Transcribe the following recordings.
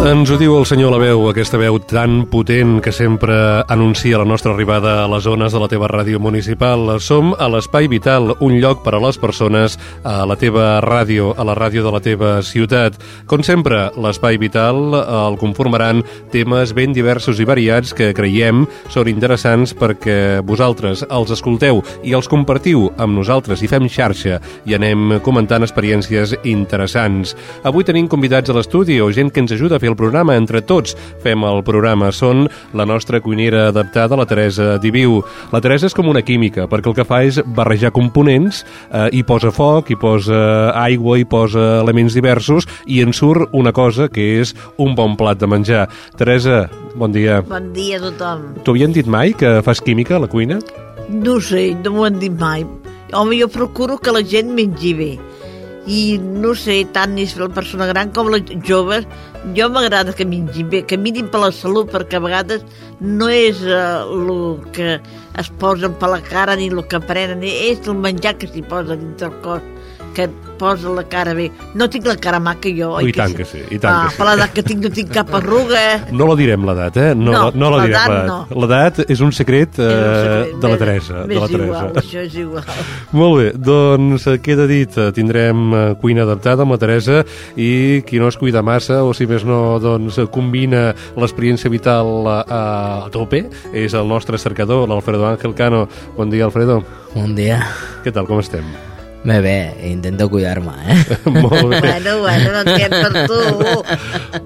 Ens ho diu el senyor Laveu, aquesta veu tan potent que sempre anuncia la nostra arribada a les zones de la teva ràdio municipal. Som a l'Espai Vital, un lloc per a les persones, a la teva ràdio, a la ràdio de la teva ciutat. Com sempre, l'Espai Vital el conformaran temes ben diversos i variats que creiem són interessants perquè vosaltres els escolteu i els compartiu amb nosaltres i fem xarxa i anem comentant experiències interessants. Avui tenim convidats a l'estudi o gent que ens ajuda a fer el programa. Entre tots fem el programa. Són la nostra cuinera adaptada, la Teresa Diviu. La Teresa és com una química, perquè el que fa és barrejar components, eh, hi posa foc, hi posa aigua, hi posa elements diversos, i en surt una cosa que és un bon plat de menjar. Teresa, bon dia. Bon dia a tothom. T'ho havien dit mai que fas química a la cuina? No sé, no m'ho han dit mai. Home, jo procuro que la gent mengi bé. I no sé, tant és la persona gran com la jove, jo m'agrada que mengin bé, que mirin per la salut, perquè a vegades no és el uh, que es posen per la cara ni el que prenen, és el menjar que s'hi posa dintre el cos que posa la cara bé. No tinc la cara maca jo. Oh, I tant que sí, i tant ah, que sí. Per l'edat que tinc no tinc cap arruga. No la direm l'edat, eh? No, No, no la direm l'edat no. L'edat és un secret, eh, És un secret. de la M'és- Teresa. De la m'és Teresa. igual, això és igual. Molt bé, doncs eh, queda dit, eh, tindrem eh, cuina adaptada amb la Teresa i qui no es cuida massa o si més no doncs eh, combina l'experiència vital a, tope és el nostre cercador, l'Alfredo Ángel Cano. Bon dia, Alfredo. Un dia. Què tal, com estem? Bé, bé, intento cuidar-me, eh? Molt bé. Bueno, bueno, no què per tu.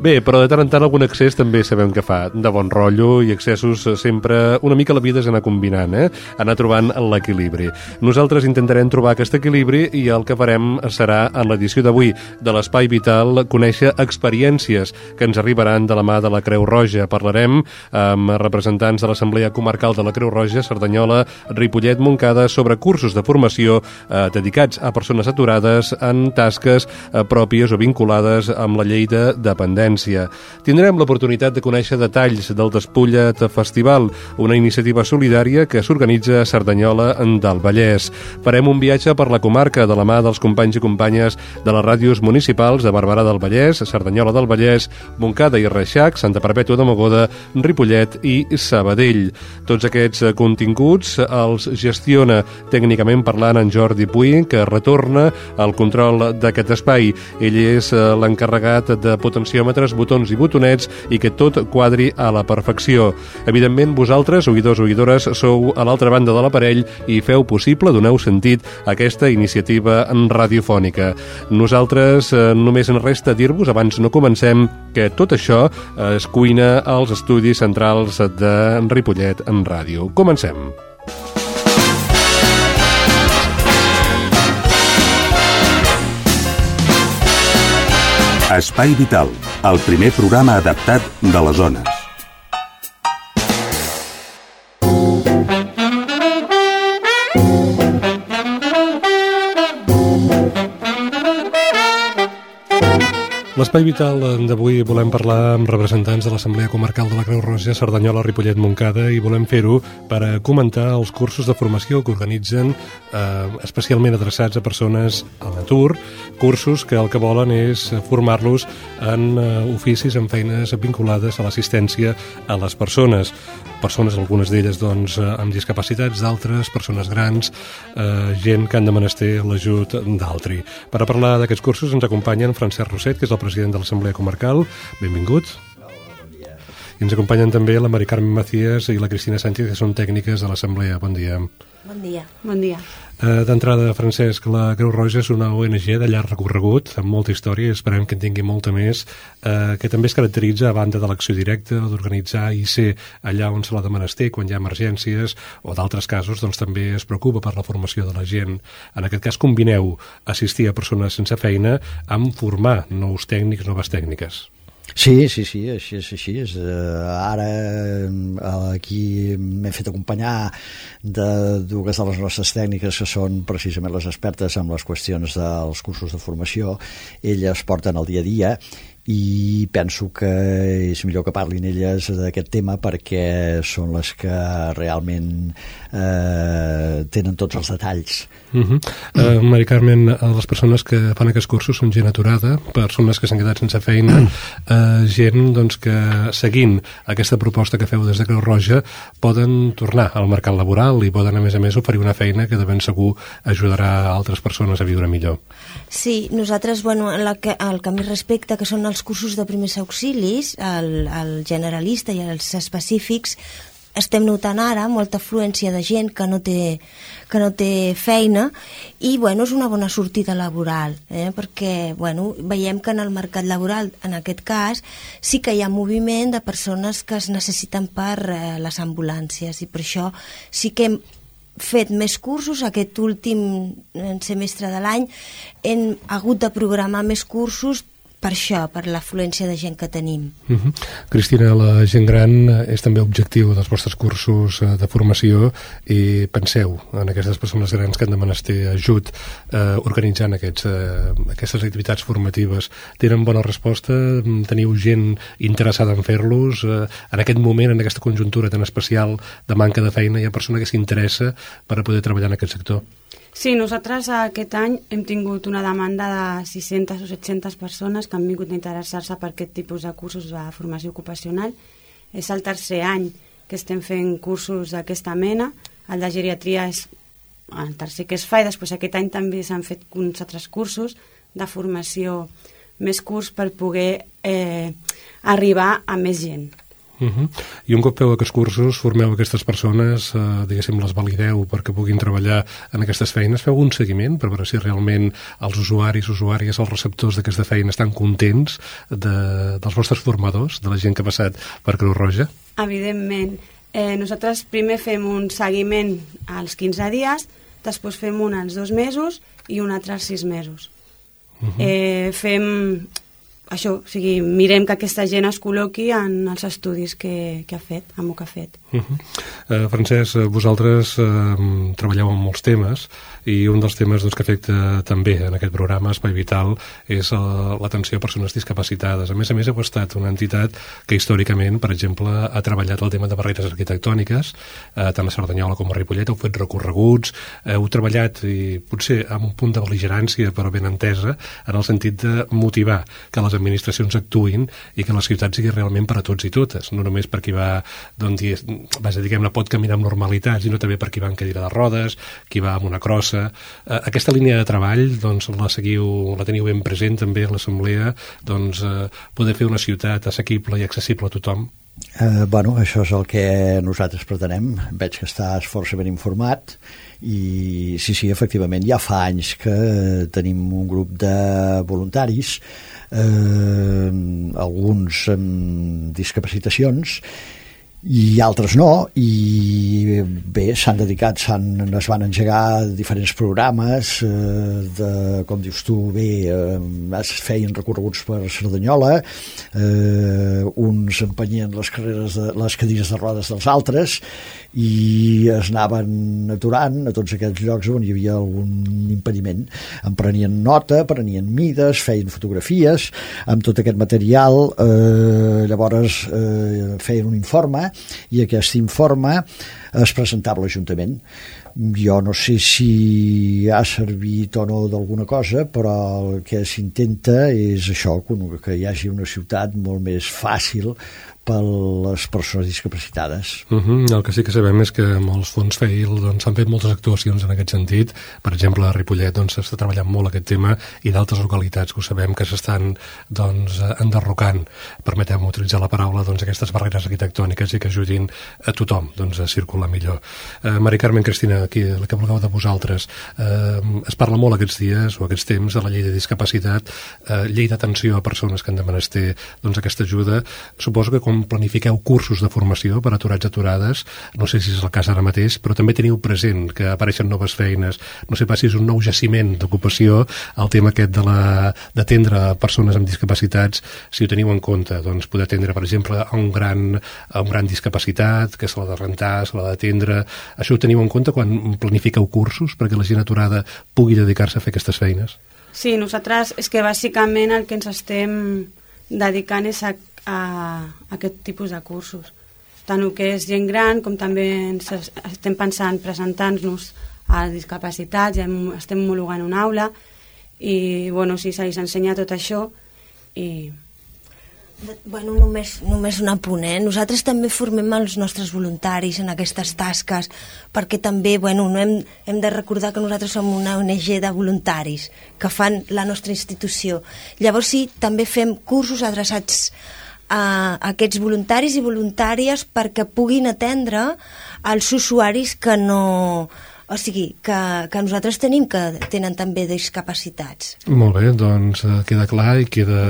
Bé, però de tant en tant algun excés també sabem que fa de bon rotllo i excessos sempre una mica la vida és anar combinant, eh? anar trobant l'equilibri. Nosaltres intentarem trobar aquest equilibri i el que farem serà en l'edició d'avui de l'Espai Vital conèixer experiències que ens arribaran de la mà de la Creu Roja. Parlarem amb representants de l'Assemblea Comarcal de la Creu Roja, Cerdanyola, Ripollet, Montcada, sobre cursos de formació eh, dedicats a persones aturades en tasques eh, pròpies o vinculades amb la llei de dependència. Tindrem l'oportunitat de conèixer detalls del Despullet Festival, una iniciativa solidària que s'organitza a Cerdanyola del Vallès. Farem un viatge per la comarca de la mà dels companys i companyes de les ràdios municipals de Barberà del Vallès, Cerdanyola del Vallès, Montcada i Reixac, Santa Perpètua de Mogoda, Ripollet i Sabadell. Tots aquests continguts els gestiona tècnicament parlant en Jordi Puy, que retorna al control d'aquest espai. Ell és eh, l'encarregat de potenciòmetres, botons i botonets i que tot quadri a la perfecció. Evidentment, vosaltres, oïdors o oïdores, sou a l'altra banda de l'aparell i feu possible, doneu sentit a aquesta iniciativa radiofònica. Nosaltres eh, només ens resta dir-vos, abans no comencem, que tot això es cuina als estudis centrals de Ripollet en ràdio. Comencem. Espai Vital, el primer programa adaptat de les zones. L'Espai Vital d'avui volem parlar amb representants de l'Assemblea Comarcal de la Creu Roja, Cerdanyola, Ripollet, Montcada i volem fer-ho per a comentar els cursos de formació que organitzen eh, especialment adreçats a persones a l'atur, cursos que el que volen és formar-los en eh, oficis, en feines vinculades a l'assistència a les persones. Persones, algunes d'elles doncs, eh, amb discapacitats, d'altres, persones grans, eh, gent que han de menester l'ajut d'altri. Per a parlar d'aquests cursos ens acompanyen Francesc Roset, que és el president de l'Assemblea Comarcal. Benvingut. I ens acompanyen també la Mari Carmen Macías i la Cristina Sánchez, que són tècniques de l'Assemblea. Bon dia. Bon dia. Bon dia. Eh, D'entrada, Francesc, la Creu Roja és una ONG de llarg recorregut, amb molta història, i esperem que en tingui molta més, eh, que també es caracteritza, a banda de l'acció directa, d'organitzar i ser allà on se l'ha de menester, quan hi ha emergències, o d'altres casos, doncs també es preocupa per la formació de la gent. En aquest cas, combineu assistir a persones sense feina amb formar nous tècnics, noves tècniques. Sí, sí, sí, així és així. És. Uh, ara uh, aquí m'he fet acompanyar de dues de les nostres tècniques que són precisament les expertes en les qüestions dels cursos de formació. Elles porten el dia a dia i penso que és millor que parlin elles d'aquest tema perquè són les que realment eh, tenen tots els detalls. Uh -huh. uh, Mari Carmen, uh, les persones que fan aquests cursos són gent aturada, persones que s'han quedat sense feina, uh, gent doncs, que seguint aquesta proposta que feu des de Creu Roja poden tornar al mercat laboral i poden a més a més oferir una feina que de ben segur ajudarà a altres persones a viure millor. Sí, nosaltres, bueno, en la que, el que més respecta, que són els cursos de primers auxilis, el, el generalista i els específics, estem notant ara molta afluència de gent que no té, que no té feina i bueno, és una bona sortida laboral eh? perquè bueno, veiem que en el mercat laboral en aquest cas sí que hi ha moviment de persones que es necessiten per eh, les ambulàncies i per això sí que hem fet més cursos aquest últim eh, semestre de l'any hem hagut de programar més cursos per això, per l'afluència de gent que tenim. Uh -huh. Cristina, la gent gran és també objectiu dels vostres cursos eh, de formació i penseu en aquestes persones grans que han de menester ajut eh, organitzant aquests, eh, aquestes activitats formatives. Tenen bona resposta? Teniu gent interessada en fer-los? Eh, en aquest moment, en aquesta conjuntura tan especial de manca de feina, hi ha persona que s'interessa per a poder treballar en aquest sector? Sí, nosaltres aquest any hem tingut una demanda de 600 o 700 persones que han vingut a interessar-se per aquest tipus de cursos de formació ocupacional. És el tercer any que estem fent cursos d'aquesta mena. El de geriatria és el tercer que es fa i després aquest any també s'han fet uns altres cursos de formació més curts per poder eh, arribar a més gent. Uh -huh. I un cop feu aquests cursos, formeu aquestes persones, eh, diguéssim, les valideu perquè puguin treballar en aquestes feines, feu un seguiment per veure si realment els usuaris, usuàries, els receptors d'aquesta feina estan contents de, dels vostres formadors, de la gent que ha passat per Creu Roja? Evidentment. Eh, nosaltres primer fem un seguiment als 15 dies, després fem un als dos mesos i un altre als sis mesos. Uh -huh. eh, fem això, o sigui, mirem que aquesta gent es col·loqui en els estudis que, que ha fet, amb el que ha fet. Uh -huh. uh, Francesc, vosaltres uh, treballeu en molts temes i un dels temes doncs, que afecta també en aquest programa Espai Vital és uh, l'atenció a persones discapacitades. A més a més, heu estat una entitat que històricament, per exemple, ha treballat el tema de barreres arquitectòniques, uh, tant a Cerdanyola com a Ripollet, heu fet recorreguts, heu treballat, i potser amb un punt de beligerància, però ben entesa, en el sentit de motivar que les administracions actuïn i que la ciutat sigui realment per a tots i totes, no només per qui va, doncs, vaja, diguem-ne, pot caminar amb normalitat, sinó també per qui va en cadira de rodes, qui va amb una crossa. Eh, aquesta línia de treball, doncs, la seguiu, la teniu ben present també a l'Assemblea, doncs, eh, poder fer una ciutat assequible i accessible a tothom? Eh, bueno, això és el que nosaltres pretenem. Veig que estàs força ben informat i sí, sí, efectivament, ja fa anys que tenim un grup de voluntaris eh, alguns amb discapacitacions i altres no i bé, s'han dedicat s'han, es van engegar diferents programes eh, de, com dius tu bé, eh, es feien recorreguts per Cerdanyola eh, uns empenyien les, carreres de, les cadires de rodes dels altres i es anaven aturant a tots aquests llocs on hi havia algun impediment. En prenien nota, prenien mides, feien fotografies, amb tot aquest material eh, llavors eh, feien un informe i aquest informe es presentava a l'Ajuntament. Jo no sé si ha servit o no d'alguna cosa, però el que s'intenta és això, que hi hagi una ciutat molt més fàcil per les persones discapacitades. Uh -huh. El que sí que sabem és que molts fons FEIL doncs, s'han fet moltes actuacions en aquest sentit. Per exemple, a Ripollet doncs, s'està doncs, treballant molt aquest tema i d'altres localitats que ho sabem que s'estan doncs, enderrocant, permeteu-me utilitzar la paraula, doncs, aquestes barreres arquitectòniques i que ajudin a tothom doncs, a circular millor. Eh, Mari Carmen Cristina, aquí, la que vulgueu de vosaltres, eh, es parla molt aquests dies o aquests temps de la llei de discapacitat, eh, llei d'atenció a persones que han de menester doncs, aquesta ajuda. Suposo que com planifiqueu cursos de formació per aturats aturades, no sé si és el cas ara mateix, però també teniu present que apareixen noves feines, no sé pas si és un nou jaciment d'ocupació, el tema aquest d'atendre persones amb discapacitats, si ho teniu en compte, doncs poder atendre, per exemple, a un gran, a un gran discapacitat, que se l'ha de rentar, se l'ha d'atendre, això ho teniu en compte quan planifiqueu cursos perquè la gent aturada pugui dedicar-se a fer aquestes feines? Sí, nosaltres és que bàsicament el que ens estem dedicant és a a, aquest tipus de cursos. Tant el que és gent gran com també ens estem pensant presentant-nos a discapacitats, ja estem homologant una aula i bueno, sí, se'ls ensenya tot això i Bueno, només, només un apunt, eh? Nosaltres també formem els nostres voluntaris en aquestes tasques, perquè també, bueno, no hem, hem de recordar que nosaltres som una ONG de voluntaris que fan la nostra institució. Llavors sí, també fem cursos adreçats a aquests voluntaris i voluntàries perquè puguin atendre els usuaris que no, o sigui, que, que nosaltres tenim que tenen també discapacitats. Molt bé, doncs eh, queda clar i queda,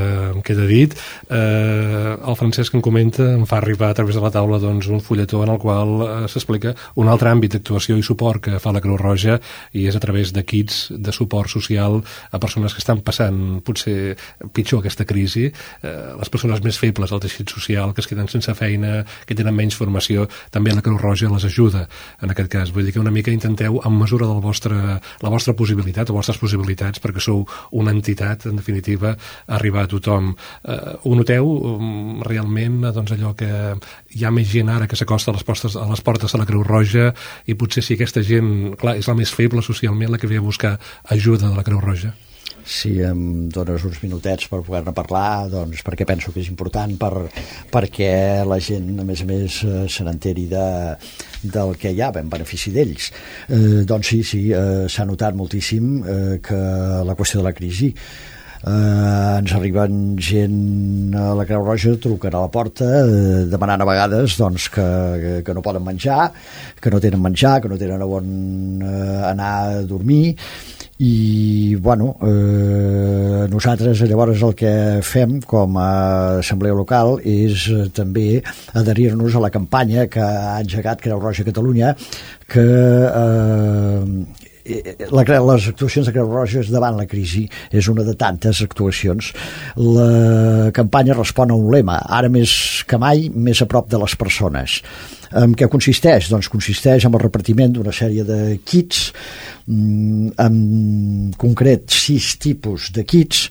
queda dit. Eh, el Francesc em comenta, em fa arribar a través de la taula doncs, un fulletó en el qual eh, s'explica un altre àmbit d'actuació i suport que fa la Creu Roja i és a través de kits de suport social a persones que estan passant potser pitjor aquesta crisi, eh, les persones més febles del teixit social, que es queden sense feina, que tenen menys formació, també la Creu Roja les ajuda en aquest cas. Vull dir que una mica intentem intenteu, en mesura de la vostra, la vostra possibilitat, o vostres possibilitats, perquè sou una entitat, en definitiva, arribar a tothom. Eh, ho noteu um, realment, doncs allò que hi ha més gent ara que s'acosta a, les portes, a les portes de la Creu Roja i potser si aquesta gent, clar, és la més feble socialment, la que ve a buscar ajuda de la Creu Roja? Si em dones uns minutets per poder-ne parlar, doncs perquè penso que és important per, perquè la gent, a més a més, eh, se n'enteri de, del que hi ha en benefici d'ells. Eh, doncs sí, sí, eh, s'ha notat moltíssim eh, que la qüestió de la crisi eh, ens arriben gent a la Creu Roja, truquen a la porta eh, demanant a vegades doncs, que, que no poden menjar, que no tenen menjar, que no tenen on eh, anar a dormir i bueno, eh, nosaltres llavors el que fem com a assemblea local és eh, també adherir-nos a la campanya que ha engegat Creu Roja Catalunya que eh, la, les actuacions de Creu Roja davant la crisi és una de tantes actuacions. La campanya respon a un lema ara més que mai més a prop de les persones en què consisteix? Doncs consisteix en el repartiment d'una sèrie de kits, mm, en concret sis tipus de kits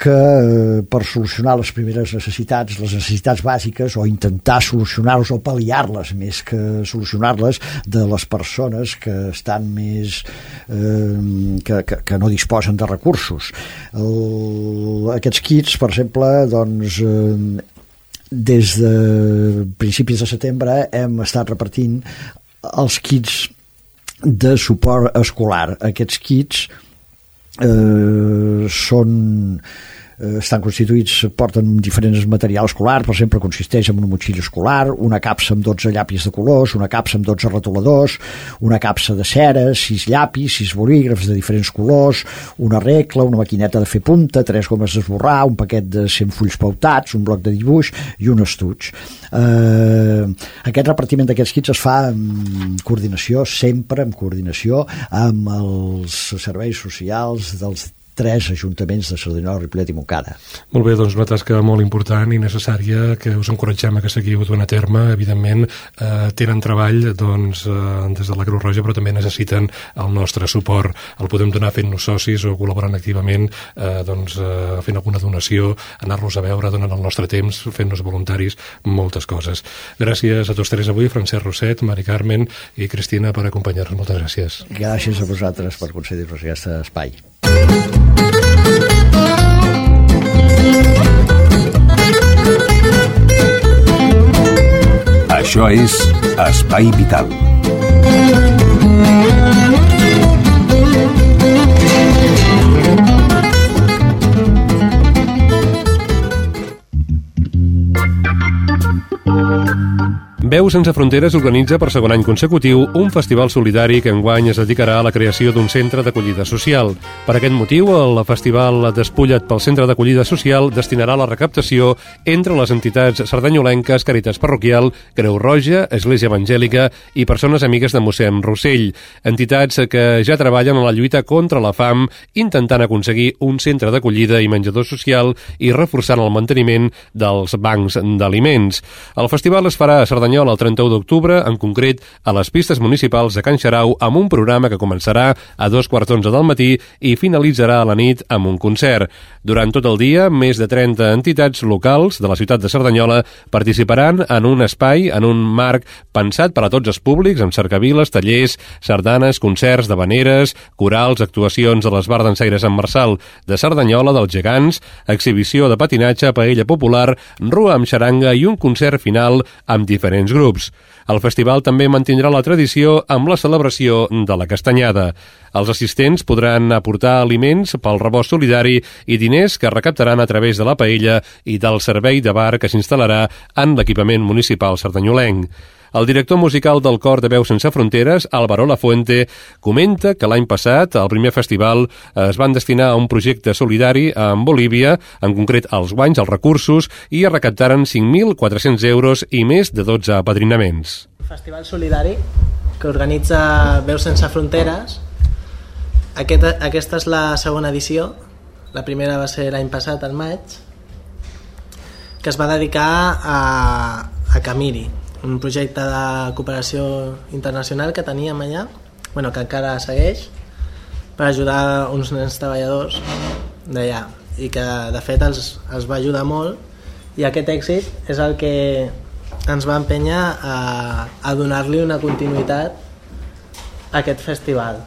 que eh, per solucionar les primeres necessitats, les necessitats bàsiques o intentar solucionar-les o pal·liar-les més que solucionar-les de les persones que estan més eh, que, que, que no disposen de recursos. El, aquests kits, per exemple, doncs eh, des de principis de setembre hem estat repartint els kits de suport escolar. Aquests kits eh, són estan constituïts, porten diferents materials escolar, per exemple, consisteix en una motxilla escolar, una capsa amb 12 llapis de colors, una capsa amb 12 retoladors, una capsa de cera, 6 llapis, 6 bolígrafs de diferents colors, una regla, una maquineta de fer punta, tres gomes d'esborrar, un paquet de 100 fulls pautats, un bloc de dibuix i un estuig. Eh, aquest repartiment d'aquests kits es fa en coordinació, sempre en coordinació amb els serveis socials dels tres ajuntaments de Cerdanyola, Ripollet i Montcada. Molt bé, doncs una tasca molt important i necessària que us encoratgem a que seguiu donant a terme. Evidentment, eh, tenen treball doncs, eh, des de la Creu Roja, però també necessiten el nostre suport. El podem donar fent-nos socis o col·laborant activament, eh, doncs, eh, fent alguna donació, anar-los a veure, donant el nostre temps, fent-nos voluntaris, moltes coses. Gràcies a tots tres avui, Francesc Roset, Mari Carmen i Cristina, per acompanyar-nos. Moltes gràcies. Gràcies a vosaltres per concedir-nos aquest espai. Això és Espai Vital. Veu sense fronteres organitza per segon any consecutiu un festival solidari que enguany es dedicarà a la creació d'un centre d'acollida social. Per aquest motiu, el festival Despulla't pel Centre d'Acollida Social destinarà la recaptació entre les entitats sardanyolenques Caritas Parroquial, Creu Roja, Església Evangèlica i Persones Amigues de mossèn Rossell, entitats que ja treballen en la lluita contra la fam, intentant aconseguir un centre d'acollida i menjador social i reforçant el manteniment dels bancs d'aliments. El festival es farà a Cerdanyola Espanyol el 31 d'octubre, en concret a les pistes municipals de Can Xarau, amb un programa que començarà a dos quarts d'onze del matí i finalitzarà a la nit amb un concert. Durant tot el dia, més de 30 entitats locals de la ciutat de Cerdanyola participaran en un espai, en un marc pensat per a tots els públics, amb cercaviles, tallers, sardanes, concerts de veneres, corals, actuacions a l'esbar d'ensaires en Marçal de Cerdanyola, dels gegants, exhibició de patinatge, paella popular, rua amb xaranga i un concert final amb diferents diferents grups. El festival també mantindrà la tradició amb la celebració de la castanyada. Els assistents podran aportar aliments pel rebost solidari i diners que recaptaran a través de la paella i del servei de bar que s'instal·larà en l'equipament municipal sardanyolenc. El director musical del Cor de Veus Sense Fronteres, Álvaro Lafuente, comenta que l'any passat, al primer festival, es van destinar a un projecte solidari en Bolívia, en concret als guanys, els recursos, i es recaptaren 5.400 euros i més de 12 apadrinaments. Festival solidari que organitza Veus Sense Fronteres. Aquesta, aquesta és la segona edició. La primera va ser l'any passat, al maig, que es va dedicar a, a Camiri, un projecte de cooperació internacional que teníem allà, bueno, que encara segueix, per ajudar uns nens treballadors d'allà i que de fet els, els va ajudar molt i aquest èxit és el que ens va empènyer a, a donar-li una continuïtat a aquest festival.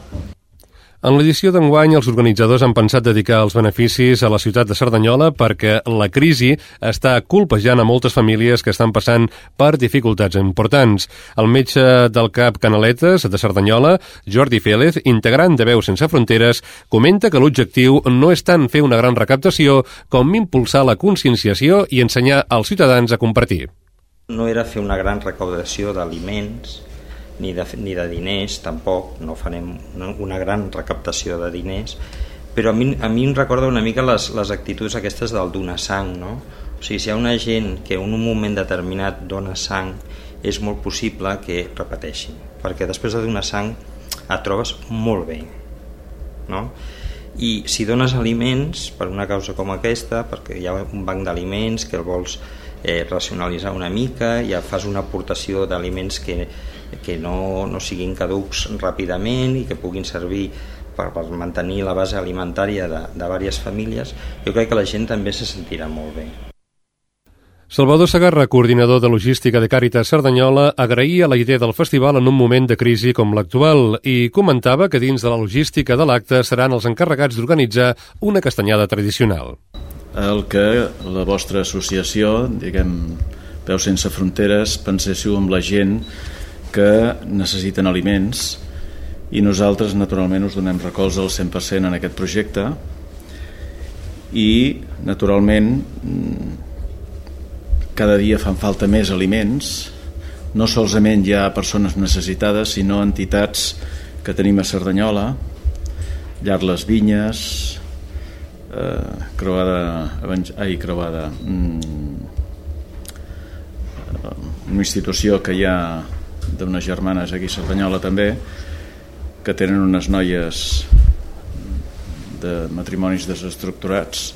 En l'edició d'enguany, els organitzadors han pensat dedicar els beneficis a la ciutat de Cerdanyola perquè la crisi està colpejant a moltes famílies que estan passant per dificultats importants. El metge del CAP Canaletes de Cerdanyola, Jordi Félez, integrant de Veus Sense Fronteres, comenta que l'objectiu no és tant fer una gran recaptació com impulsar la conscienciació i ensenyar als ciutadans a compartir. No era fer una gran recaudació d'aliments, ni de, ni de diners tampoc, no farem una, una gran recaptació de diners, però a mi, a mi em recorda una mica les, les actituds aquestes del donar sang, no? O sigui, si hi ha una gent que en un moment determinat dona sang, és molt possible que repeteixi, perquè després de donar sang et trobes molt bé, no? I si dones aliments per una causa com aquesta, perquè hi ha un banc d'aliments que el vols eh, racionalitzar una mica, ja fas una aportació d'aliments que que no, no siguin caducs ràpidament i que puguin servir per, per mantenir la base alimentària de, de diverses famílies, jo crec que la gent també se sentirà molt bé. Salvador Sagarra, coordinador de logística de Càritas Cerdanyola, agraïa la idea del festival en un moment de crisi com l'actual i comentava que dins de la logística de l'acte seran els encarregats d'organitzar una castanyada tradicional. El que la vostra associació, diguem, Veu Sense Fronteres, penséssiu amb la gent que necessiten aliments i nosaltres naturalment us donem recolz al 100% en aquest projecte i naturalment cada dia fan falta més aliments. No solament hi ha persones necessitades sinó entitats que tenim a Cerdanyola Llar les Vinyes eh, Croada ai, Croada mm, una institució que hi ha d'unes germanes aquí a Cerdanyola també que tenen unes noies de matrimonis desestructurats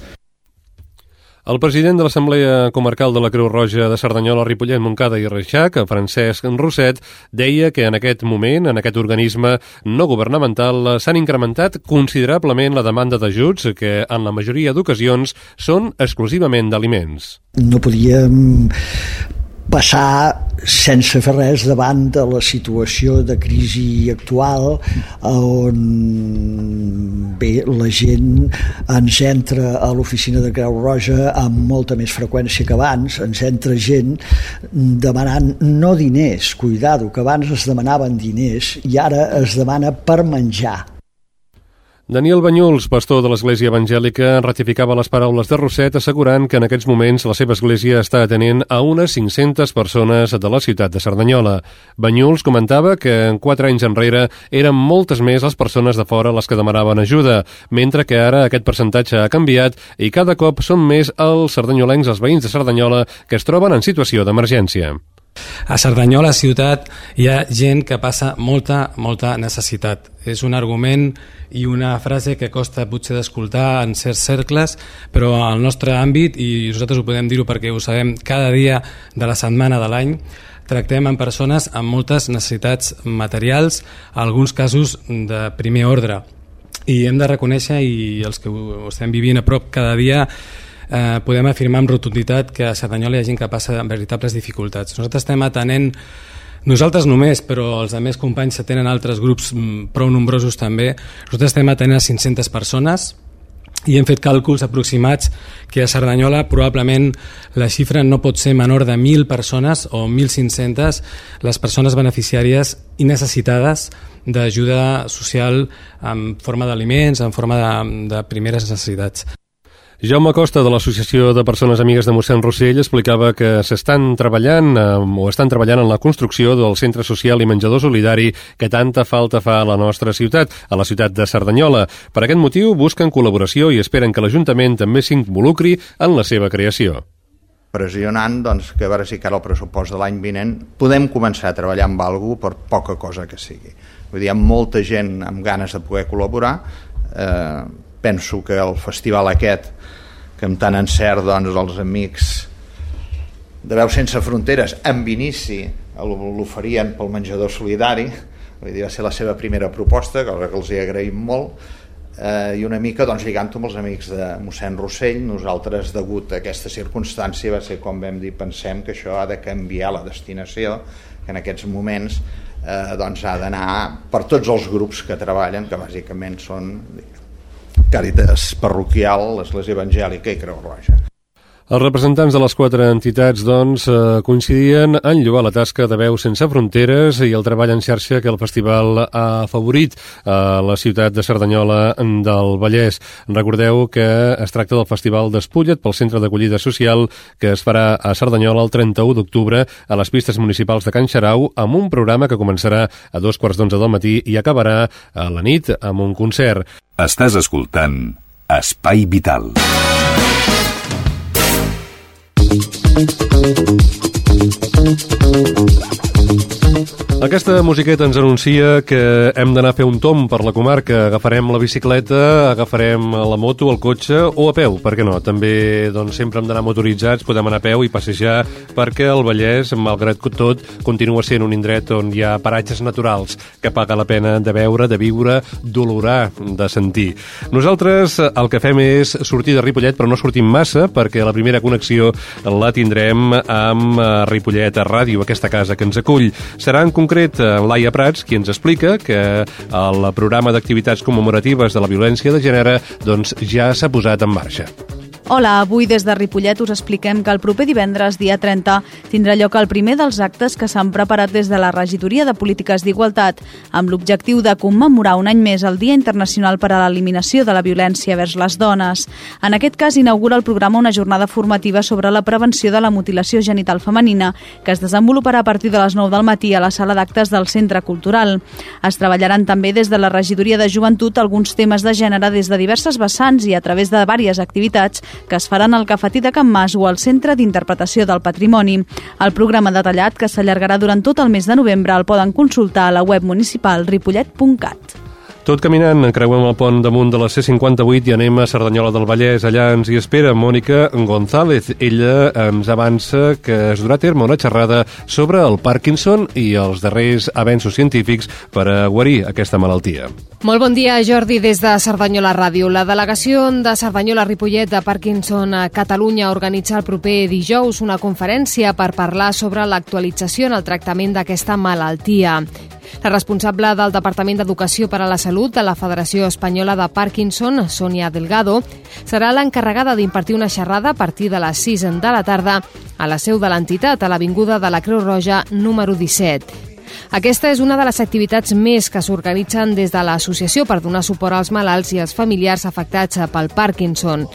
el president de l'Assemblea Comarcal de la Creu Roja de Cerdanyola, Ripollet, Montcada i Reixac, Francesc Roset, deia que en aquest moment, en aquest organisme no governamental, s'han incrementat considerablement la demanda d'ajuts que, en la majoria d'ocasions, són exclusivament d'aliments. No podíem passar sense fer res davant de la situació de crisi actual on bé, la gent ens entra a l'oficina de Creu Roja amb molta més freqüència que abans, ens entra gent demanant no diners, cuidado, que abans es demanaven diners i ara es demana per menjar Daniel Banyuls, pastor de l'Església Evangèlica, ratificava les paraules de Rosset assegurant que en aquests moments la seva església està atenent a unes 500 persones de la ciutat de Cerdanyola. Banyuls comentava que en quatre anys enrere eren moltes més les persones de fora les que demanaven ajuda, mentre que ara aquest percentatge ha canviat i cada cop són més els cerdanyolencs, els veïns de Cerdanyola, que es troben en situació d'emergència. A Cerdanyola ciutat hi ha gent que passa molta, molta necessitat. És un argument i una frase que costa potser d'escoltar en certs cercles, però al nostre àmbit, i nosaltres ho podem dir-ho perquè ho sabem cada dia de la setmana de l'any, tractem amb persones amb moltes necessitats materials, alguns casos de primer ordre. I hem de reconèixer, i els que ho estem vivint a prop cada dia, eh, podem afirmar amb rotunditat que a Cerdanyola hi ha gent que passa veritables dificultats. Nosaltres estem atenent nosaltres només, però els altres companys tenen altres grups mm, prou nombrosos també. Nosaltres estem atenent a 500 persones i hem fet càlculs aproximats que a Cerdanyola probablement la xifra no pot ser menor de 1.000 persones o 1.500 les persones beneficiàries i necessitades d'ajuda social en forma d'aliments, en forma de, de primeres necessitats. Jaume Costa, de l'Associació de Persones Amigues de mossèn Rossell, explicava que s'estan treballant eh, o estan treballant en la construcció del centre social i menjador solidari que tanta falta fa a la nostra ciutat, a la ciutat de Cerdanyola. Per aquest motiu busquen col·laboració i esperen que l'Ajuntament també s'involucri en la seva creació pressionant doncs, que a veure si cara al pressupost de l'any vinent podem començar a treballar amb algú per poca cosa que sigui. Vull dir, hi ha molta gent amb ganes de poder col·laborar. Eh, penso que el festival aquest que amb tant encert doncs, els amics de Veu Sense Fronteres amb inici l'oferien pel menjador solidari. Dir, va ser la seva primera proposta cosa que els hi agraïm molt. Eh, i una mica doncs, lligant-ho amb els amics de mossèn Rossell. Nosaltres degut a aquesta circumstància va ser com vam dir, pensem que això ha de canviar la destinació que en aquests moments eh, doncs ha d'anar per tots els grups que treballen que bàsicament són Càritas Parroquial, l'Església Evangèlica i Creu Roja. Els representants de les quatre entitats, doncs, eh, coincidien en lloar la tasca de Veu Sense Fronteres i el treball en xarxa que el festival ha afavorit a la ciutat de Cerdanyola del Vallès. Recordeu que es tracta del Festival d'Espullet pel Centre d'Acollida Social que es farà a Cerdanyola el 31 d'octubre a les pistes municipals de Can Xarau amb un programa que començarà a dos quarts d'onze del matí i acabarà a la nit amb un concert. Estàs escoltant Espai Vital. あれ? Aquesta musiqueta ens anuncia que hem d'anar a fer un tom per la comarca. Agafarem la bicicleta, agafarem la moto, el cotxe o a peu, per què no? També doncs, sempre hem d'anar motoritzats, podem anar a peu i passejar perquè el Vallès, malgrat tot, continua sent un indret on hi ha paratges naturals que paga la pena de veure, de viure, d'olorar, de sentir. Nosaltres el que fem és sortir de Ripollet, però no sortim massa perquè la primera connexió la tindrem amb eh, Ripollet a Ràdio, aquesta casa que ens acull. Serà en concret eh, Laia Prats, qui ens explica que el programa d'activitats commemoratives de la violència de gènere doncs, ja s'ha posat en marxa. Hola, avui des de Ripollet us expliquem que el proper divendres, dia 30, tindrà lloc el primer dels actes que s'han preparat des de la Regidoria de Polítiques d'Igualtat, amb l'objectiu de commemorar un any més el Dia Internacional per a l'Eliminació de la Violència vers les Dones. En aquest cas, inaugura el programa una jornada formativa sobre la prevenció de la mutilació genital femenina, que es desenvoluparà a partir de les 9 del matí a la sala d'actes del Centre Cultural. Es treballaran també des de la Regidoria de Joventut alguns temes de gènere des de diverses vessants i a través de diverses activitats que es faran al Cafetí de Can Mas o al Centre d'Interpretació del Patrimoni. El programa detallat, que s'allargarà durant tot el mes de novembre, el poden consultar a la web municipal ripollet.cat. Tot caminant, creuem el pont damunt de la C58 i anem a Cerdanyola del Vallès. Allà ens hi espera Mònica González. Ella ens avança que es durà a terme una xerrada sobre el Parkinson i els darrers avenços científics per a guarir aquesta malaltia. Molt bon dia, Jordi, des de Cerdanyola Ràdio. La delegació de Cerdanyola-Ripollet de Parkinson a Catalunya organitza el proper dijous una conferència per parlar sobre l'actualització en el tractament d'aquesta malaltia. La responsable del Departament d'Educació per a la Salut de la Federació Espanyola de Parkinson, Sonia Delgado, serà l'encarregada d'impartir una xerrada a partir de les 6 de la tarda a la seu de l'entitat, a l'Avinguda de la Creu Roja número 17. Aquesta és una de les activitats més que s'organitzen des de l'associació per donar suport als malalts i als familiars afectats pel Parkinson.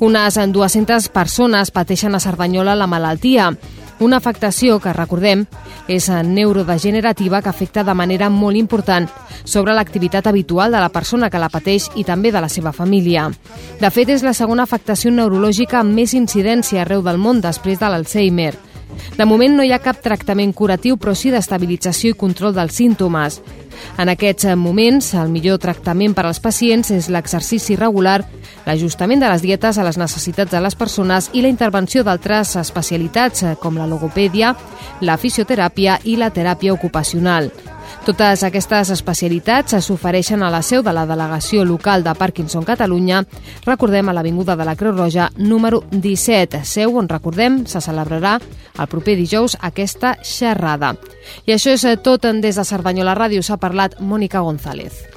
Unes 200 persones pateixen a Cerdanyola la malaltia una afectació que, recordem, és neurodegenerativa que afecta de manera molt important sobre l'activitat habitual de la persona que la pateix i també de la seva família. De fet, és la segona afectació neurològica amb més incidència arreu del món després de l'Alzheimer. De moment no hi ha cap tractament curatiu, però sí d'estabilització i control dels símptomes. En aquests moments, el millor tractament per als pacients és l'exercici regular, l'ajustament de les dietes a les necessitats de les persones i la intervenció d'altres especialitats com la logopèdia, la fisioteràpia i la teràpia ocupacional. Totes aquestes especialitats s'ofereixen a la seu de la delegació local de Parkinson Catalunya, recordem a l'Avinguda de la Creu Roja número 17, seu on, recordem, se celebrarà el proper dijous aquesta xerrada. I això és tot des de Cerdanyola Ràdio, s'ha parlat Mònica González.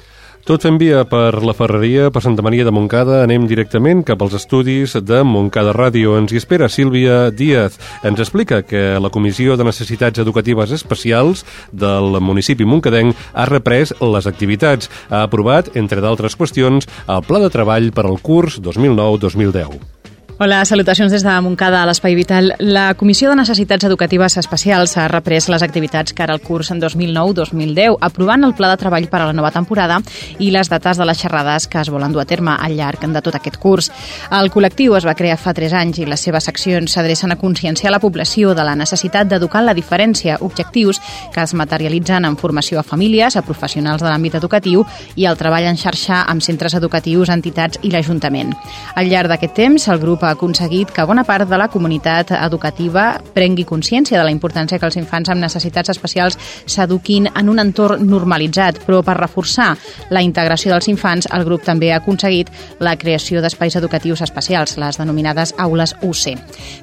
Tot fent via per la Ferreria, per Santa Maria de Montcada, anem directament cap als estudis de Montcada Ràdio. Ens hi espera Sílvia Díaz. Ens explica que la Comissió de Necessitats Educatives Especials del municipi moncadenc ha reprès les activitats. Ha aprovat, entre d'altres qüestions, el pla de treball per al curs 2009-2010. Hola, salutacions des de Montcada a l'Espai Vital. La Comissió de Necessitats Educatives Especials ha reprès les activitats que ara el curs en 2009-2010, aprovant el pla de treball per a la nova temporada i les dates de les xerrades que es volen dur a terme al llarg de tot aquest curs. El col·lectiu es va crear fa 3 anys i les seves seccions s'adrecen a conscienciar la població de la necessitat d'educar la diferència, objectius que es materialitzen en formació a famílies, a professionals de l'àmbit educatiu i el treball en xarxa amb centres educatius, entitats i l'Ajuntament. Al llarg d'aquest temps, el grup ha aconseguit que bona part de la comunitat educativa prengui consciència de la importància que els infants amb necessitats especials s'eduquin en un entorn normalitzat, però per reforçar la integració dels infants, el grup també ha aconseguit la creació d'espais educatius especials, les denominades aules UC.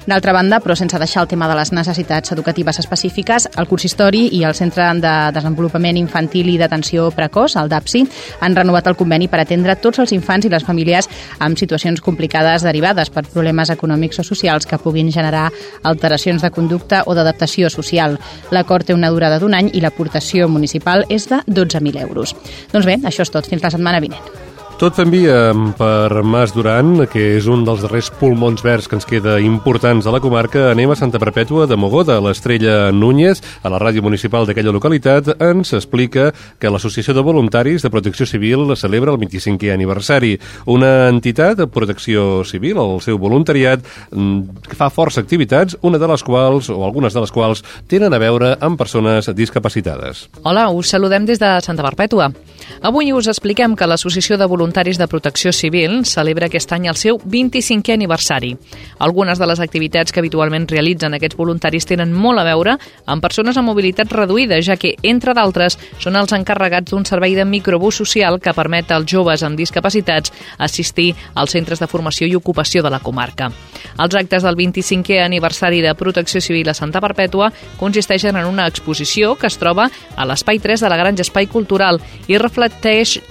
D'altra banda, però sense deixar el tema de les necessitats educatives específiques, el consistori i el Centre de Desenvolupament Infantil i d'Atenció Precoç, el DAPSI, han renovat el conveni per atendre tots els infants i les famílies amb situacions complicades derivades per problemes econòmics o socials que puguin generar alteracions de conducta o d'adaptació social. L'acord té una durada d'un any i l'aportació municipal és de 12.000 euros. Doncs bé, això és tot. Fins la setmana vinent. Tot fent via per Mas Duran, que és un dels darrers pulmons verds que ens queda importants a la comarca. Anem a Santa Perpètua de Mogoda. L'Estrella Núñez, a la ràdio municipal d'aquella localitat, ens explica que l'Associació de Voluntaris de Protecció Civil celebra el 25è aniversari. Una entitat de protecció civil, el seu voluntariat, mm, que fa força activitats, una de les quals, o algunes de les quals, tenen a veure amb persones discapacitades. Hola, us saludem des de Santa Perpètua. Avui us expliquem que l'Associació de Voluntaris de Protecció Civil celebra aquest any el seu 25è aniversari. Algunes de les activitats que habitualment realitzen aquests voluntaris tenen molt a veure amb persones amb mobilitat reduïda, ja que, entre d'altres, són els encarregats d'un servei de microbús social que permet als joves amb discapacitats assistir als centres de formació i ocupació de la comarca. Els actes del 25è aniversari de Protecció Civil a Santa Perpètua consisteixen en una exposició que es troba a l'Espai 3 de la Granja Espai Cultural i reflecteix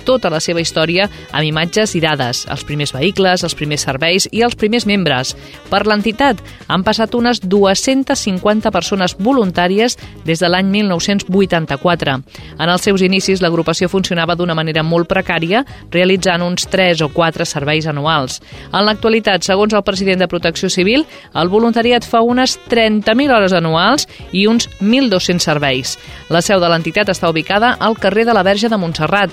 tota la seva història amb imatges i dades, els primers vehicles, els primers serveis i els primers membres. Per l'entitat han passat unes 250 persones voluntàries des de l'any 1984. En els seus inicis, l'agrupació funcionava d'una manera molt precària, realitzant uns 3 o 4 serveis anuals. En l'actualitat, segons el president de Protecció Civil, el voluntariat fa unes 30.000 hores anuals i uns 1.200 serveis. La seu de l'entitat està ubicada al carrer de la Verge de Montserrat.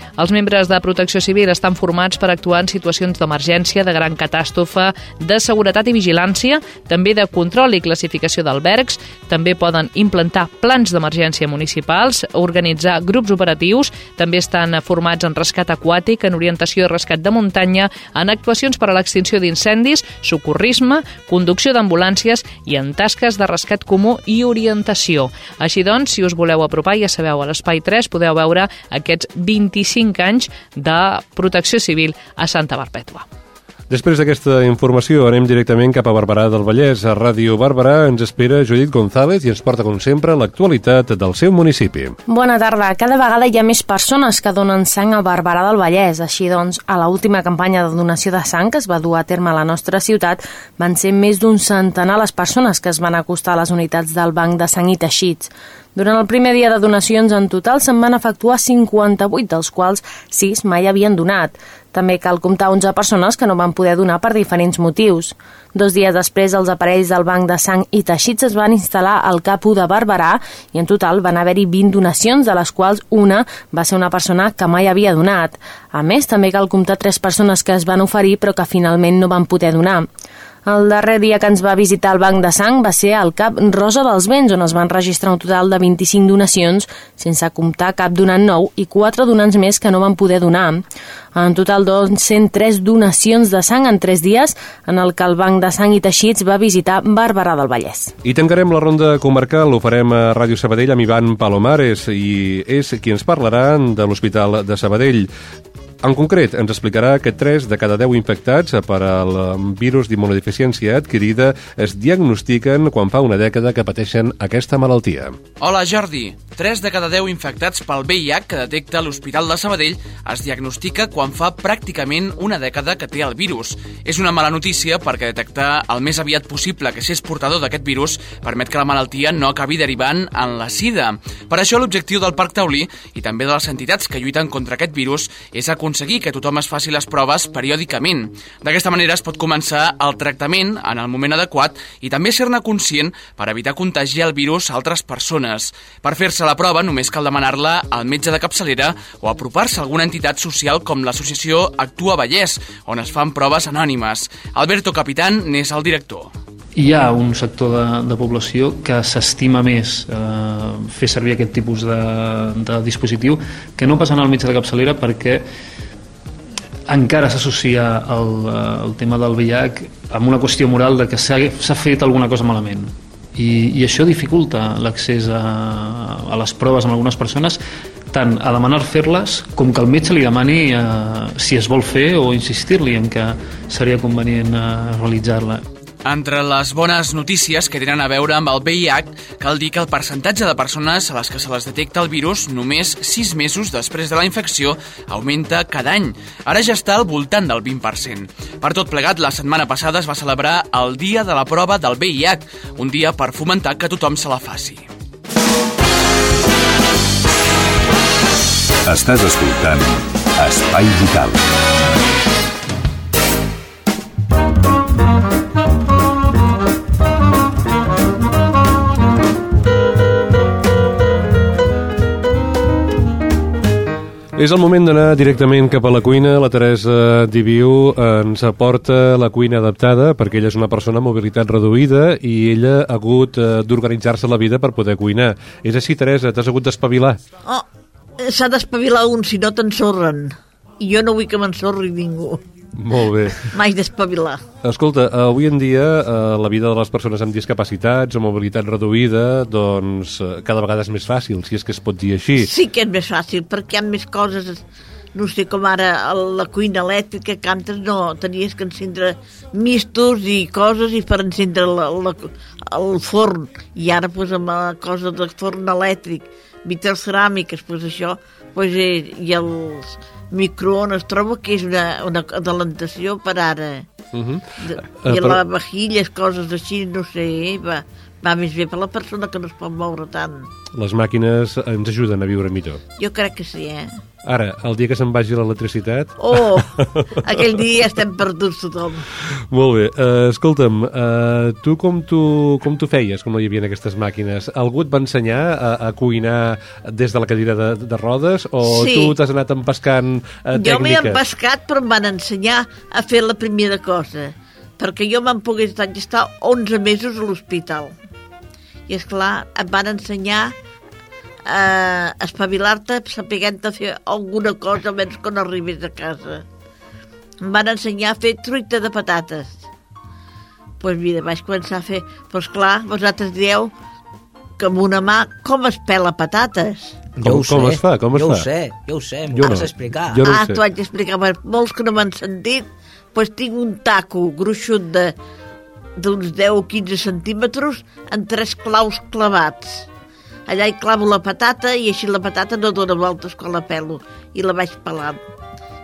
Els membres de Protecció Civil estan formats per actuar en situacions d'emergència, de gran catàstrofe, de seguretat i vigilància, també de control i classificació d'albergs, també poden implantar plans d'emergència municipals, organitzar grups operatius, també estan formats en rescat aquàtic, en orientació i rescat de muntanya, en actuacions per a l'extinció d'incendis, socorrisme, conducció d'ambulàncies i en tasques de rescat comú i orientació. Així doncs, si us voleu apropar, ja sabeu, a l'Espai 3 podeu veure aquests 25 anys de protecció civil a Santa Barpètua. Després d'aquesta informació anem directament cap a Barberà del Vallès. A Ràdio Barberà ens espera Judit González i ens porta, com sempre, l'actualitat del seu municipi. Bona tarda. Cada vegada hi ha més persones que donen sang a Barberà del Vallès. Així doncs, a la última campanya de donació de sang que es va dur a terme a la nostra ciutat, van ser més d'un centenar les persones que es van acostar a les unitats del Banc de Sang i Teixits. Durant el primer dia de donacions, en total se'n van efectuar 58, dels quals 6 mai havien donat. També cal comptar 11 persones que no van poder donar per diferents motius. Dos dies després, els aparells del Banc de Sang i Teixits es van instal·lar al CAP 1 de Barberà i en total van haver-hi 20 donacions, de les quals una va ser una persona que mai havia donat. A més, també cal comptar tres persones que es van oferir però que finalment no van poder donar. El darrer dia que ens va visitar el Banc de Sang va ser al CAP Rosa dels Vents, on es van registrar un total de 25 donacions, sense comptar cap donant nou i quatre donants més que no van poder donar. En total, doncs, 103 donacions de sang en 3 dies, en el que el Banc de Sang i Teixits va visitar Barberà del Vallès. I tancarem la ronda comarcal, ho farem a Ràdio Sabadell amb Ivan Palomares, i és qui ens parlarà de l'Hospital de Sabadell. En concret, ens explicarà que 3 de cada 10 infectats per al virus d'immunodeficiència adquirida es diagnostiquen quan fa una dècada que pateixen aquesta malaltia. Hola, Jordi. 3 de cada 10 infectats pel VIH que detecta l'Hospital de Sabadell es diagnostica quan fa pràcticament una dècada que té el virus. És una mala notícia perquè detectar el més aviat possible que s'és portador d'aquest virus permet que la malaltia no acabi derivant en la sida. Per això l'objectiu del Parc Taulí i també de les entitats que lluiten contra aquest virus és aconseguir aconseguir que tothom es faci les proves periòdicament. D'aquesta manera es pot començar el tractament en el moment adequat i també ser-ne conscient per evitar contagiar el virus a altres persones. Per fer-se la prova només cal demanar-la al metge de capçalera o apropar-se a alguna entitat social com l'associació Actua Vallès, on es fan proves anònimes. Alberto Capitán n'és el director hi ha un sector de, de població que s'estima més eh, fer servir aquest tipus de, de dispositiu que no passen al metge de capçalera perquè encara s'associa el, eh, el tema del VIH amb una qüestió moral de que s'ha fet alguna cosa malament i, i això dificulta l'accés a, a les proves amb algunes persones tant a demanar fer-les com que el metge li demani eh, si es vol fer o insistir-li en que seria convenient eh, realitzar-la. Entre les bones notícies que tenen a veure amb el VIH, cal dir que el percentatge de persones a les que se les detecta el virus només 6 mesos després de la infecció augmenta cada any. Ara ja està al voltant del 20%. Per tot plegat, la setmana passada es va celebrar el Dia de la Prova del VIH, un dia per fomentar que tothom se la faci. Estàs escoltant Espai Vital. És el moment d'anar directament cap a la cuina. La Teresa Diviu ens aporta la cuina adaptada perquè ella és una persona amb mobilitat reduïda i ella ha hagut eh, d'organitzar-se la vida per poder cuinar. És així, Teresa? T'has hagut d'espavilar? Oh, s'ha d'espavilar un, si no t'ensorren. I jo no vull que m'ensorri ningú. Molt bé. Mai d'espavilar. Escolta, avui en dia eh, la vida de les persones amb discapacitats o mobilitat reduïda doncs eh, cada vegada és més fàcil, si és que es pot dir així. Sí que és més fàcil, perquè hi ha més coses no sé, com ara la cuina elèctrica que antes no, tenies que encendre mistos i coses i per encendre la, la, el forn i ara pues, amb la cosa del forn elèctric vitres ceràmiques, pues això pues, eh, i els microones trobo que és una, una adelantació per ara Uh -huh. de, Eh, i però- la vajilles, coses així, no sé, eh, va, va més bé per la persona que no es pot moure tant. Les màquines ens ajuden a viure millor. Jo crec que sí, eh? Ara, el dia que se'n vagi l'electricitat... Oh, aquell dia estem perduts tothom. Molt bé. Uh, escolta'm, uh, tu com tu com tu feies, com no hi havia aquestes màquines? Algú et va ensenyar a, a cuinar des de la cadira de, de rodes o Sí. tu t'has anat empescant uh, Jo m'he tècniques? empescat, però em van ensenyar a fer la primera cosa, perquè jo me'n pogués estar 11 mesos a l'hospital. I, és clar em van ensenyar a espavilar-te sapiguent-te fer alguna cosa menys quan arribés a casa. Em van ensenyar a fer truita de patates. Doncs pues mira, vaig començar a fer... Doncs clar, vosaltres dieu que amb una mà com es pela patates? Com- Jo ho com sé, es fa? Com es jo fa? ho sé, jo ho sé, Jo m'ho no. has d'explicar. Jo no ho ah, t'ho haig d'explicar. Per molts que no m'han sentit, doncs tinc un taco gruixut de d'uns 10 o 15 centímetres en tres claus clavats. Allà hi clavo la patata i així la patata no dona voltes quan la pelo i la vaig pelant.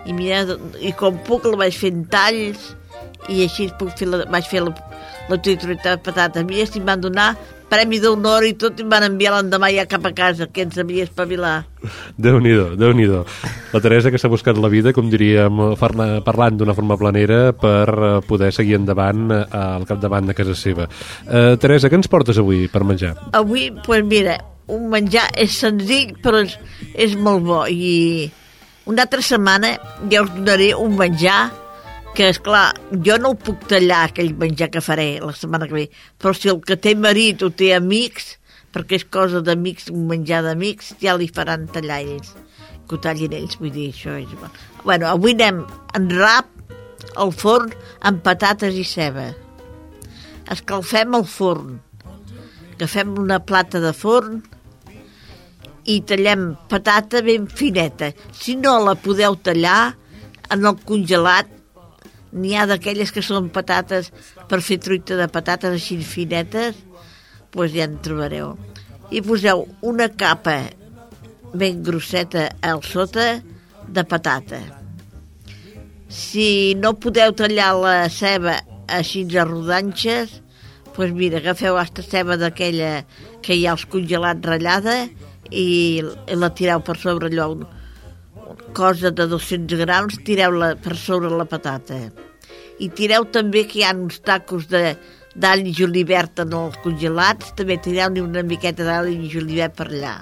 I, mira, i com puc la vaig fent talls i així puc fer la, vaig fer la, la de patata. Mira, si em van donar premi d'honor i tot i em van enviar l'endemà ja cap a casa, que ens havia espavilar. Déu-n'hi-do, déu nhi déu La Teresa que s'ha buscat la vida, com diríem, parlant d'una forma planera per eh, poder seguir endavant eh, al capdavant de casa seva. Uh, Teresa, què ens portes avui per menjar? Avui, doncs pues mira, un menjar és senzill però és, és molt bo i una altra setmana ja us donaré un menjar que, és clar jo no ho puc tallar, aquell menjar que faré la setmana que ve, però si el que té marit o té amics, perquè és cosa d'amics, un menjar d'amics, ja li faran tallar ells, que ho tallin ells, vull dir, això és... Bueno, avui anem en rap al forn amb patates i ceba. Escalfem el forn, agafem una plata de forn i tallem patata ben fineta. Si no la podeu tallar, en el congelat n'hi ha d'aquelles que són patates per fer truita de patates així finetes, doncs ja en trobareu. I poseu una capa ben grosseta al sota de patata. Si no podeu tallar la ceba així a rodanxes, doncs mira, agafeu aquesta ceba d'aquella que hi ha als congelats ratllada i la tireu per sobre allò, cosa de 200 grams, tireu-la per sobre la patata. I tireu també que hi ha uns tacos de d'all i julivert en els congelats, també tireu-hi una miqueta d'all i julivert per allà.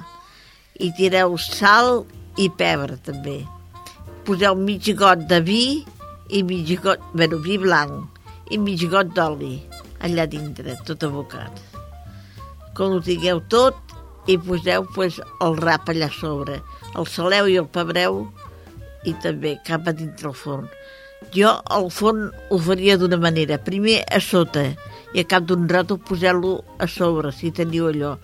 I tireu sal i pebre també. Poseu mig got de vi i mig got, bueno, vi blanc i mig got d'oli allà dintre, tot abocat. Quan ho tingueu tot, i poseu pues, el rap allà sobre. El saleu i el pebreu i també cap a dintre el forn. Jo el forn ho faria d'una manera. Primer a sota i a cap d'un rato poseu-lo a sobre, si teniu allò.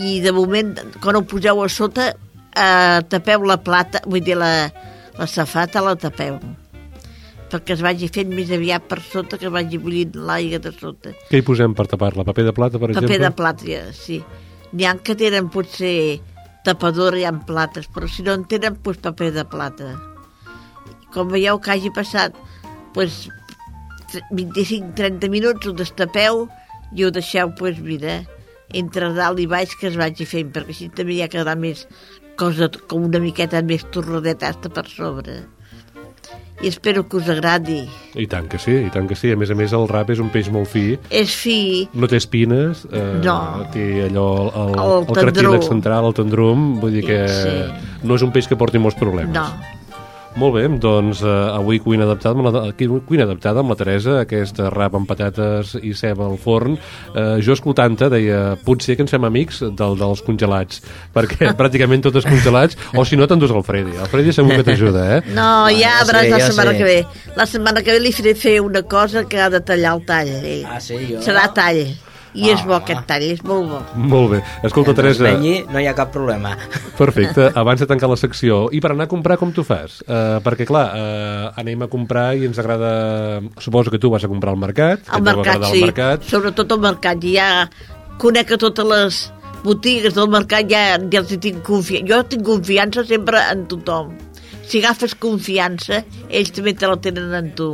I de moment, quan ho poseu a sota, eh, tapeu la plata, vull dir, la, la safata la tapeu perquè es vagi fent més aviat per sota que vagi bullint l'aigua de sota. Què hi posem per tapar-la? Paper de plata, per Paper exemple? de plata, ja, sí. N'hi ha que tenen potser tapadora i amb plates, però si no en tenen, doncs paper de plata. Com veieu que hagi passat doncs, 25-30 minuts, ho destapeu i ho deixeu, doncs, mira, entre dalt i baix que es vagi fent, perquè així també ja quedarà més cosa com una miqueta més torradeta hasta per sobre. I espero que us agradi. I tant que sí, i tant que sí. A més a més, el rap és un peix molt fi. És fi, No té espines, eh, No. té allò, el, El el, cartíleg tendrú. central, el tendrum, vull dir que Sí. no és un peix que porti molts problemes. no. Molt bé, doncs eh, avui cuina adaptada, amb la, cuina adaptada amb la Teresa, aquest rap amb patates i ceba al forn. Eh, jo escoltant-te deia, potser que ens fem amics del, dels congelats, perquè pràcticament tot és congelats, o si no t'endús el Freddy. El Freddy segur que t'ajuda, eh? No, ja veuràs sé, la setmana sé. que ve. La setmana que ve li faré fer una cosa que ha de tallar el tall. Ell. Ah, sí, jo? Serà tall. I és bo Ah. aquest tall, és molt bo. Molt bé. Escolta, Teresa, venyi, no hi ha cap problema. Perfecte, abans de tancar la secció i per anar a comprar com tu fas uh, perquè clar, uh, anem a comprar i ens agrada, suposo que tu vas a comprar al mercat Al mercat, sí. el mercat Sobretot al mercat. Ja conec a totes les botigues del mercat, ja, ja els hi tinc confiança. Jo tinc confiança sempre en tothom. Si agafes confiança, ells també te la tenen en tu.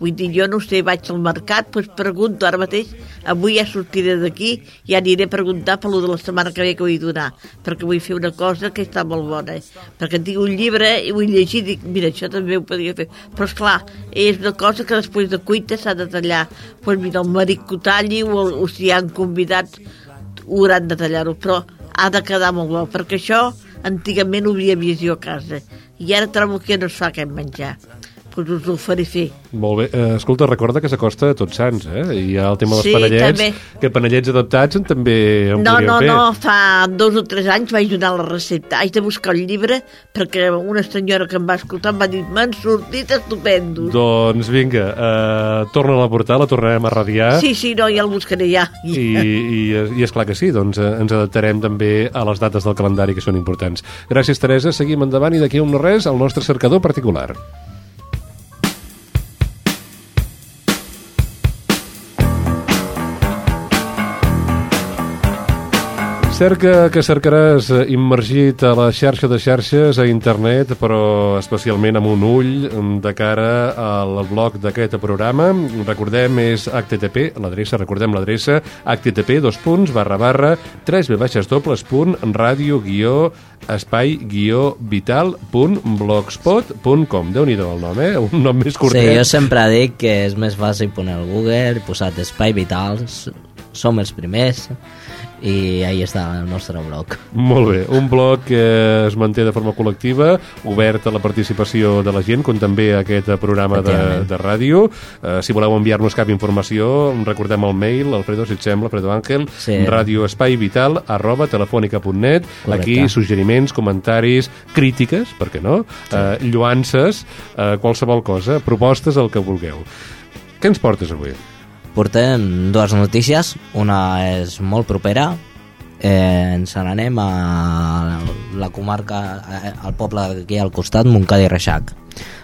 Vull dir, jo no sé, vaig al mercat, doncs pregunto ara mateix, avui ja sortiré d'aquí ja aniré a preguntar per lo de la setmana que ve que vull donar, perquè vull fer una cosa que està molt bona, perquè tinc un llibre i vull llegir dic, mira, això també ho podria fer, però és clar, és una cosa que després de cuita s'ha de tallar, doncs pues mira, el marit que ho talli o, o si hi han convidats ho hauran de tallar-ho, però ha de quedar molt bo, perquè això antigament ho havia vist jo a casa i ara trobo que no es fa aquest menjar doncs us ho faré fer. Molt bé. Eh, escolta, recorda que s'acosta a Tots Sants, eh? I hi ha el tema dels Sí, panellets, també. que panellets adaptats en també en No, podríem no, fer. no, fa dos o tres anys vaig donar la recepta. Haig de buscar el llibre perquè una senyora que em va escoltar em va dir m'han sortit estupendos. Doncs vinga, eh, torna a portar, la tornarem a radiar. Sí, sí, no, ja el buscaré ja. I, i, i és clar que sí, doncs eh, ens adaptarem també a les dates del calendari que són importants. Gràcies, Teresa. Seguim endavant i d'aquí a un no res el nostre cercador particular. Cerca que cercaràs eh, immergit a la xarxa de xarxes, a internet, però especialment amb un ull mm, de cara al blog d'aquest programa. Recordem, és http, l'adreça, recordem l'adreça, http, dos punts, barra, barra, 3 b baixes dobles punt, ràdio guió, espai guió vital punt blogspot.com. Déu-n'hi-do el nom, eh? Un nom més Sí, curtet. jo sempre dic que és més fàcil poner al Google, posar Espai Vitals, som els primers, i ahí està el nostre blog. Molt bé, un blog que es manté de forma col·lectiva, obert a la participació de la gent, com també a aquest programa de, de ràdio. Uh, si voleu enviar-nos cap informació, recordem el mail, Alfredo, si et sembla, Alfredo Ángel, Sí. radioespaivital arroba telefònica.net. Aquí suggeriments, comentaris, crítiques, per què no? Sí. Uh, lluances, uh, qualsevol cosa, propostes, el que vulgueu. Què ens portes avui? Portem dues notícies, una és molt propera, eh, ens n'anem a la comarca, eh, al poble aquí al costat, Montcada i Reixac.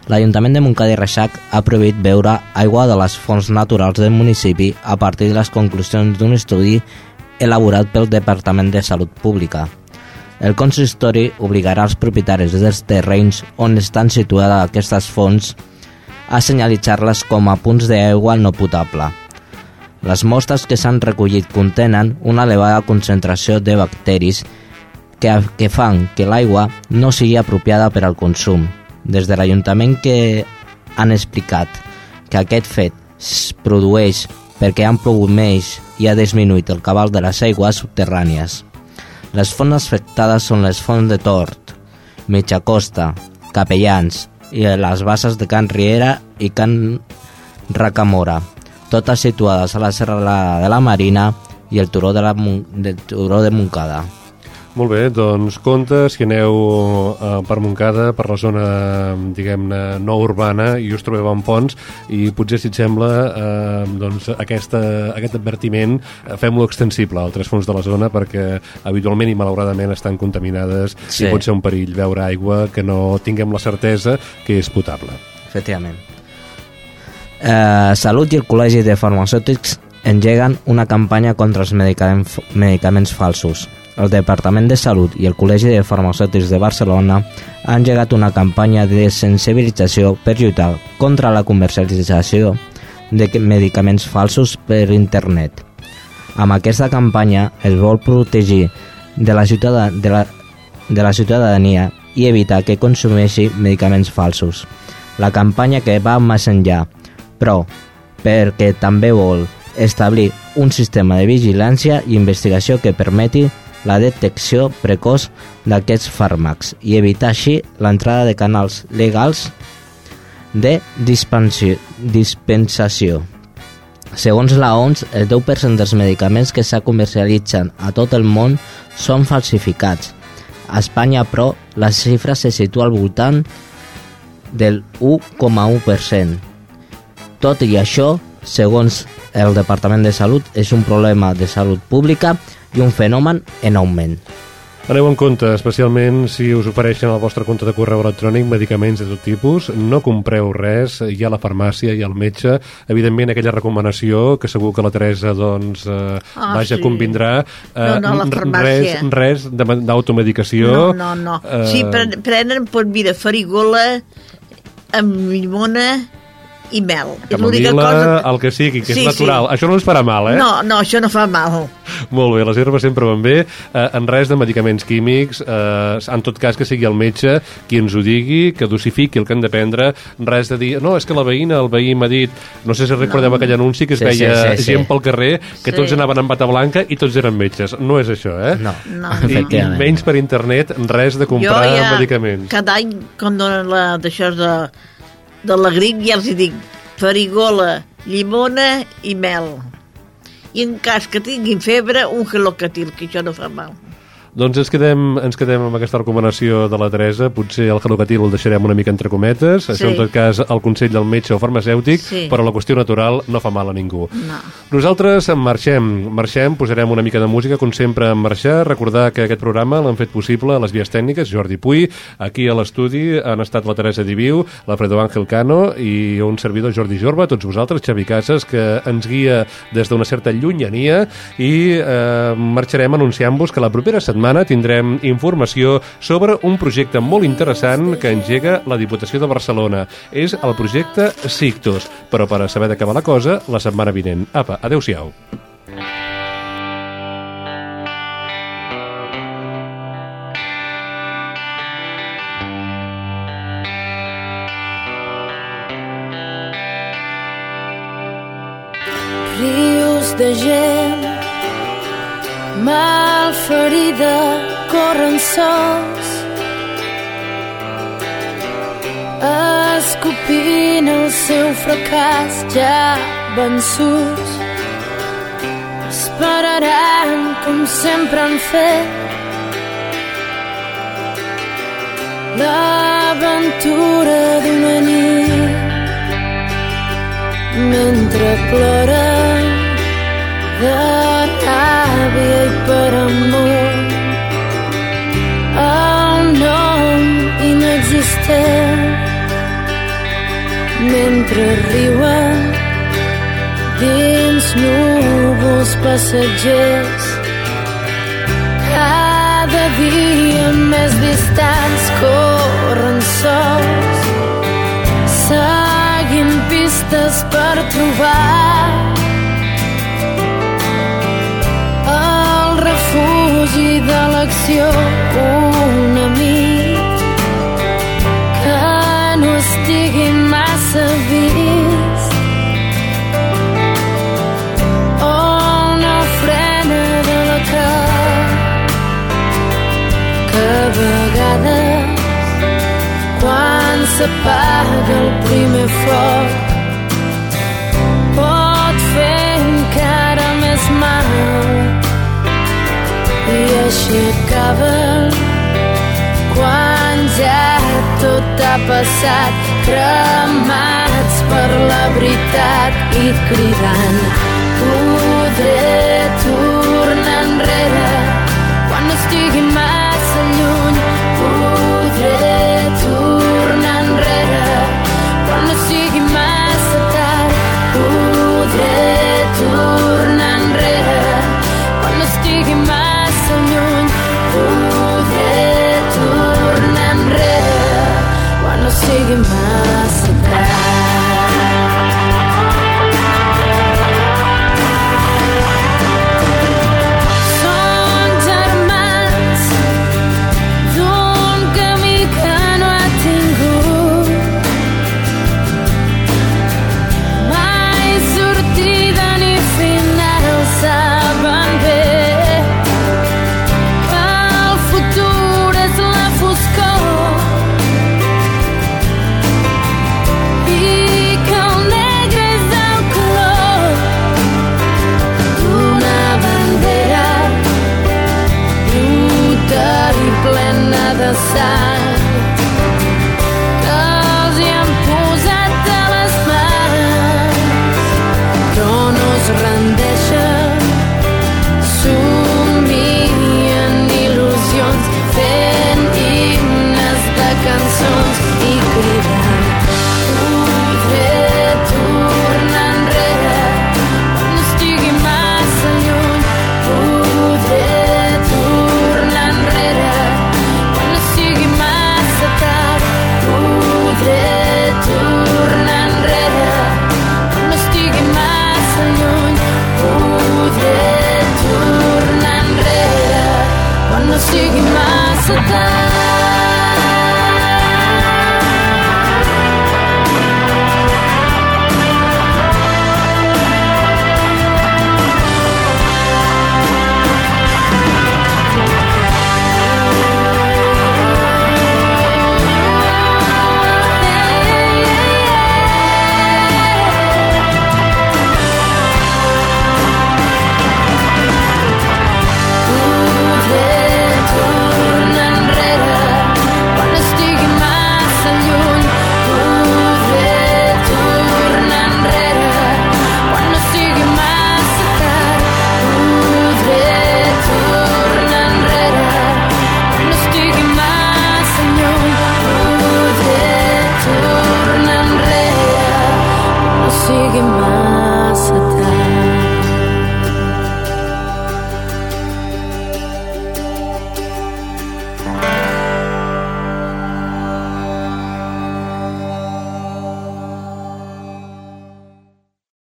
L'Ajuntament de Montcada i Reixac ha prohibit beure aigua de les fonts naturals del municipi a partir de les conclusions d'un estudi elaborat pel Departament de Salut Pública. El consistori obligarà els propietaris dels terrenys on estan situades aquestes fonts a senyalitzar-les com a punts d'aigua no potable. Les mostres que s'han recollit contenen una elevada concentració de bacteris que, que fan que l'aigua no sigui apropiada per al consum. Des de l'Ajuntament que han explicat que aquest fet es produeix perquè han plogut més i ha disminuït el cabal de les aigües subterrànies. Les fonts afectades són les fonts de Tort, Mitjacosta, Capellans i les basses de Can Riera i Can Racamora, totes situades a la serra de la Marina i el turó de, la, Mon- del turó de Montcada. Molt bé, doncs compte si aneu eh, per Montcada, per la zona, diguem-ne, no urbana, i us trobeu amb ponts, i potser, si et sembla, eh, doncs aquesta, aquest advertiment eh, fem-lo extensible a altres fonts de la zona, perquè habitualment i malauradament estan contaminades Sí. i pot ser un perill veure aigua que no tinguem la certesa que és potable. Efectivament. Eh, Salut i el Col·legi de Farmacèutics engeguen una campanya contra els medicaments, medicaments falsos. El Departament de Salut i el Col·legi de Farmacèutics de Barcelona han engegat una campanya de sensibilització per lluitar contra la comercialització de medicaments falsos per internet. Amb aquesta campanya es vol protegir de la, ciutadà, de la, de la ciutadania i evitar que consumeixi medicaments falsos. La campanya que va més enllà, però perquè també vol establir un sistema de vigilància i investigació que permeti la detecció precoç d'aquests fàrmacs i evitar així l'entrada de canals legals de dispensació. Segons la OMS, el 10% dels medicaments que se comercialitzen a tot el món són falsificats. A Espanya, però, la xifra se situa al voltant del 1,1%. Tot i això, segons el Departament de Salut, és un problema de salut pública i un fenomen en augment. Aneu en compte, especialment si us ofereixen al vostre compte de correu electrònic medicaments de tot tipus, no compreu res, hi ha la farmàcia, ha el metge, evidentment aquella recomanació que segur que la Teresa doncs, eh, Ah, vaja, sí. convindrà, No, no, farmàcia. res, res de- d'automedicació. No, no, no. Eh, Sí, pren, prenen, pues, mira, farigola amb llimona i mel. Camomila, cosa... el que sigui, que és Sí, natural. sí. Això no ens farà mal, eh? No, no, això no fa mal. Molt bé, les herbes sempre van bé. Eh, en res de medicaments químics, eh, en tot cas que sigui el metge qui ens ho digui, que dosifiqui el que han de prendre, res de dir, no, és que la veïna, el veí m'ha dit, no sé si recordeu No. aquell anunci que es Sí, veia sí, sí, sí. gent pel carrer, que Sí. tots anaven amb bata blanca i tots eren metges. No és això, eh? No, No. I, i menys per internet, res de comprar jo ja, medicaments. cada any, quan donen la, d'això de, de la grip, ja els hi dic farigola, llimona i mel. I en cas que tinguin febre, un gelocatil, que això no fa mal. Doncs ens quedem, ens quedem amb aquesta recomanació de la Teresa. Potser el gelocatil el deixarem una mica entre cometes. Això, Sí. en tot cas, el consell del metge o farmacèutic, Sí. però la qüestió natural no fa mal a ningú. No. Nosaltres en marxem, marxem, posarem una mica de música, com sempre, en marxar. Recordar que aquest programa l'han fet possible a les vies tècniques, Jordi Puy, aquí a l'estudi han estat la Teresa Diviu, l'Alfredo Ángel Cano i un servidor Jordi Jorba, tots vosaltres, Xavi Casas, que ens guia des d'una certa llunyania i eh, marxarem anunciant-vos que la propera setmana tindrem informació sobre un projecte molt interessant que engega la Diputació de Barcelona. És el projecte Sictus, però per a saber va la cosa, la setmana vinent. Apa, adeu-siau. de gent malferida corren sols. Escopint el seu fracàs ja vençuts. Esperaran com sempre han fet. L'aventura d'una nit mentre ploren de ràbia i per amor el nom inexistent mentre riuen dins núvols passatgers cada dia més distants corren sols seguint pistes per trobar refugi de l'acció un amic que no estigui massa vist. O una frena de la cara que a vegades quan s'apaga el primer foc i així acaba quan ja tot ha passat cremats per la veritat i cridant podré tornar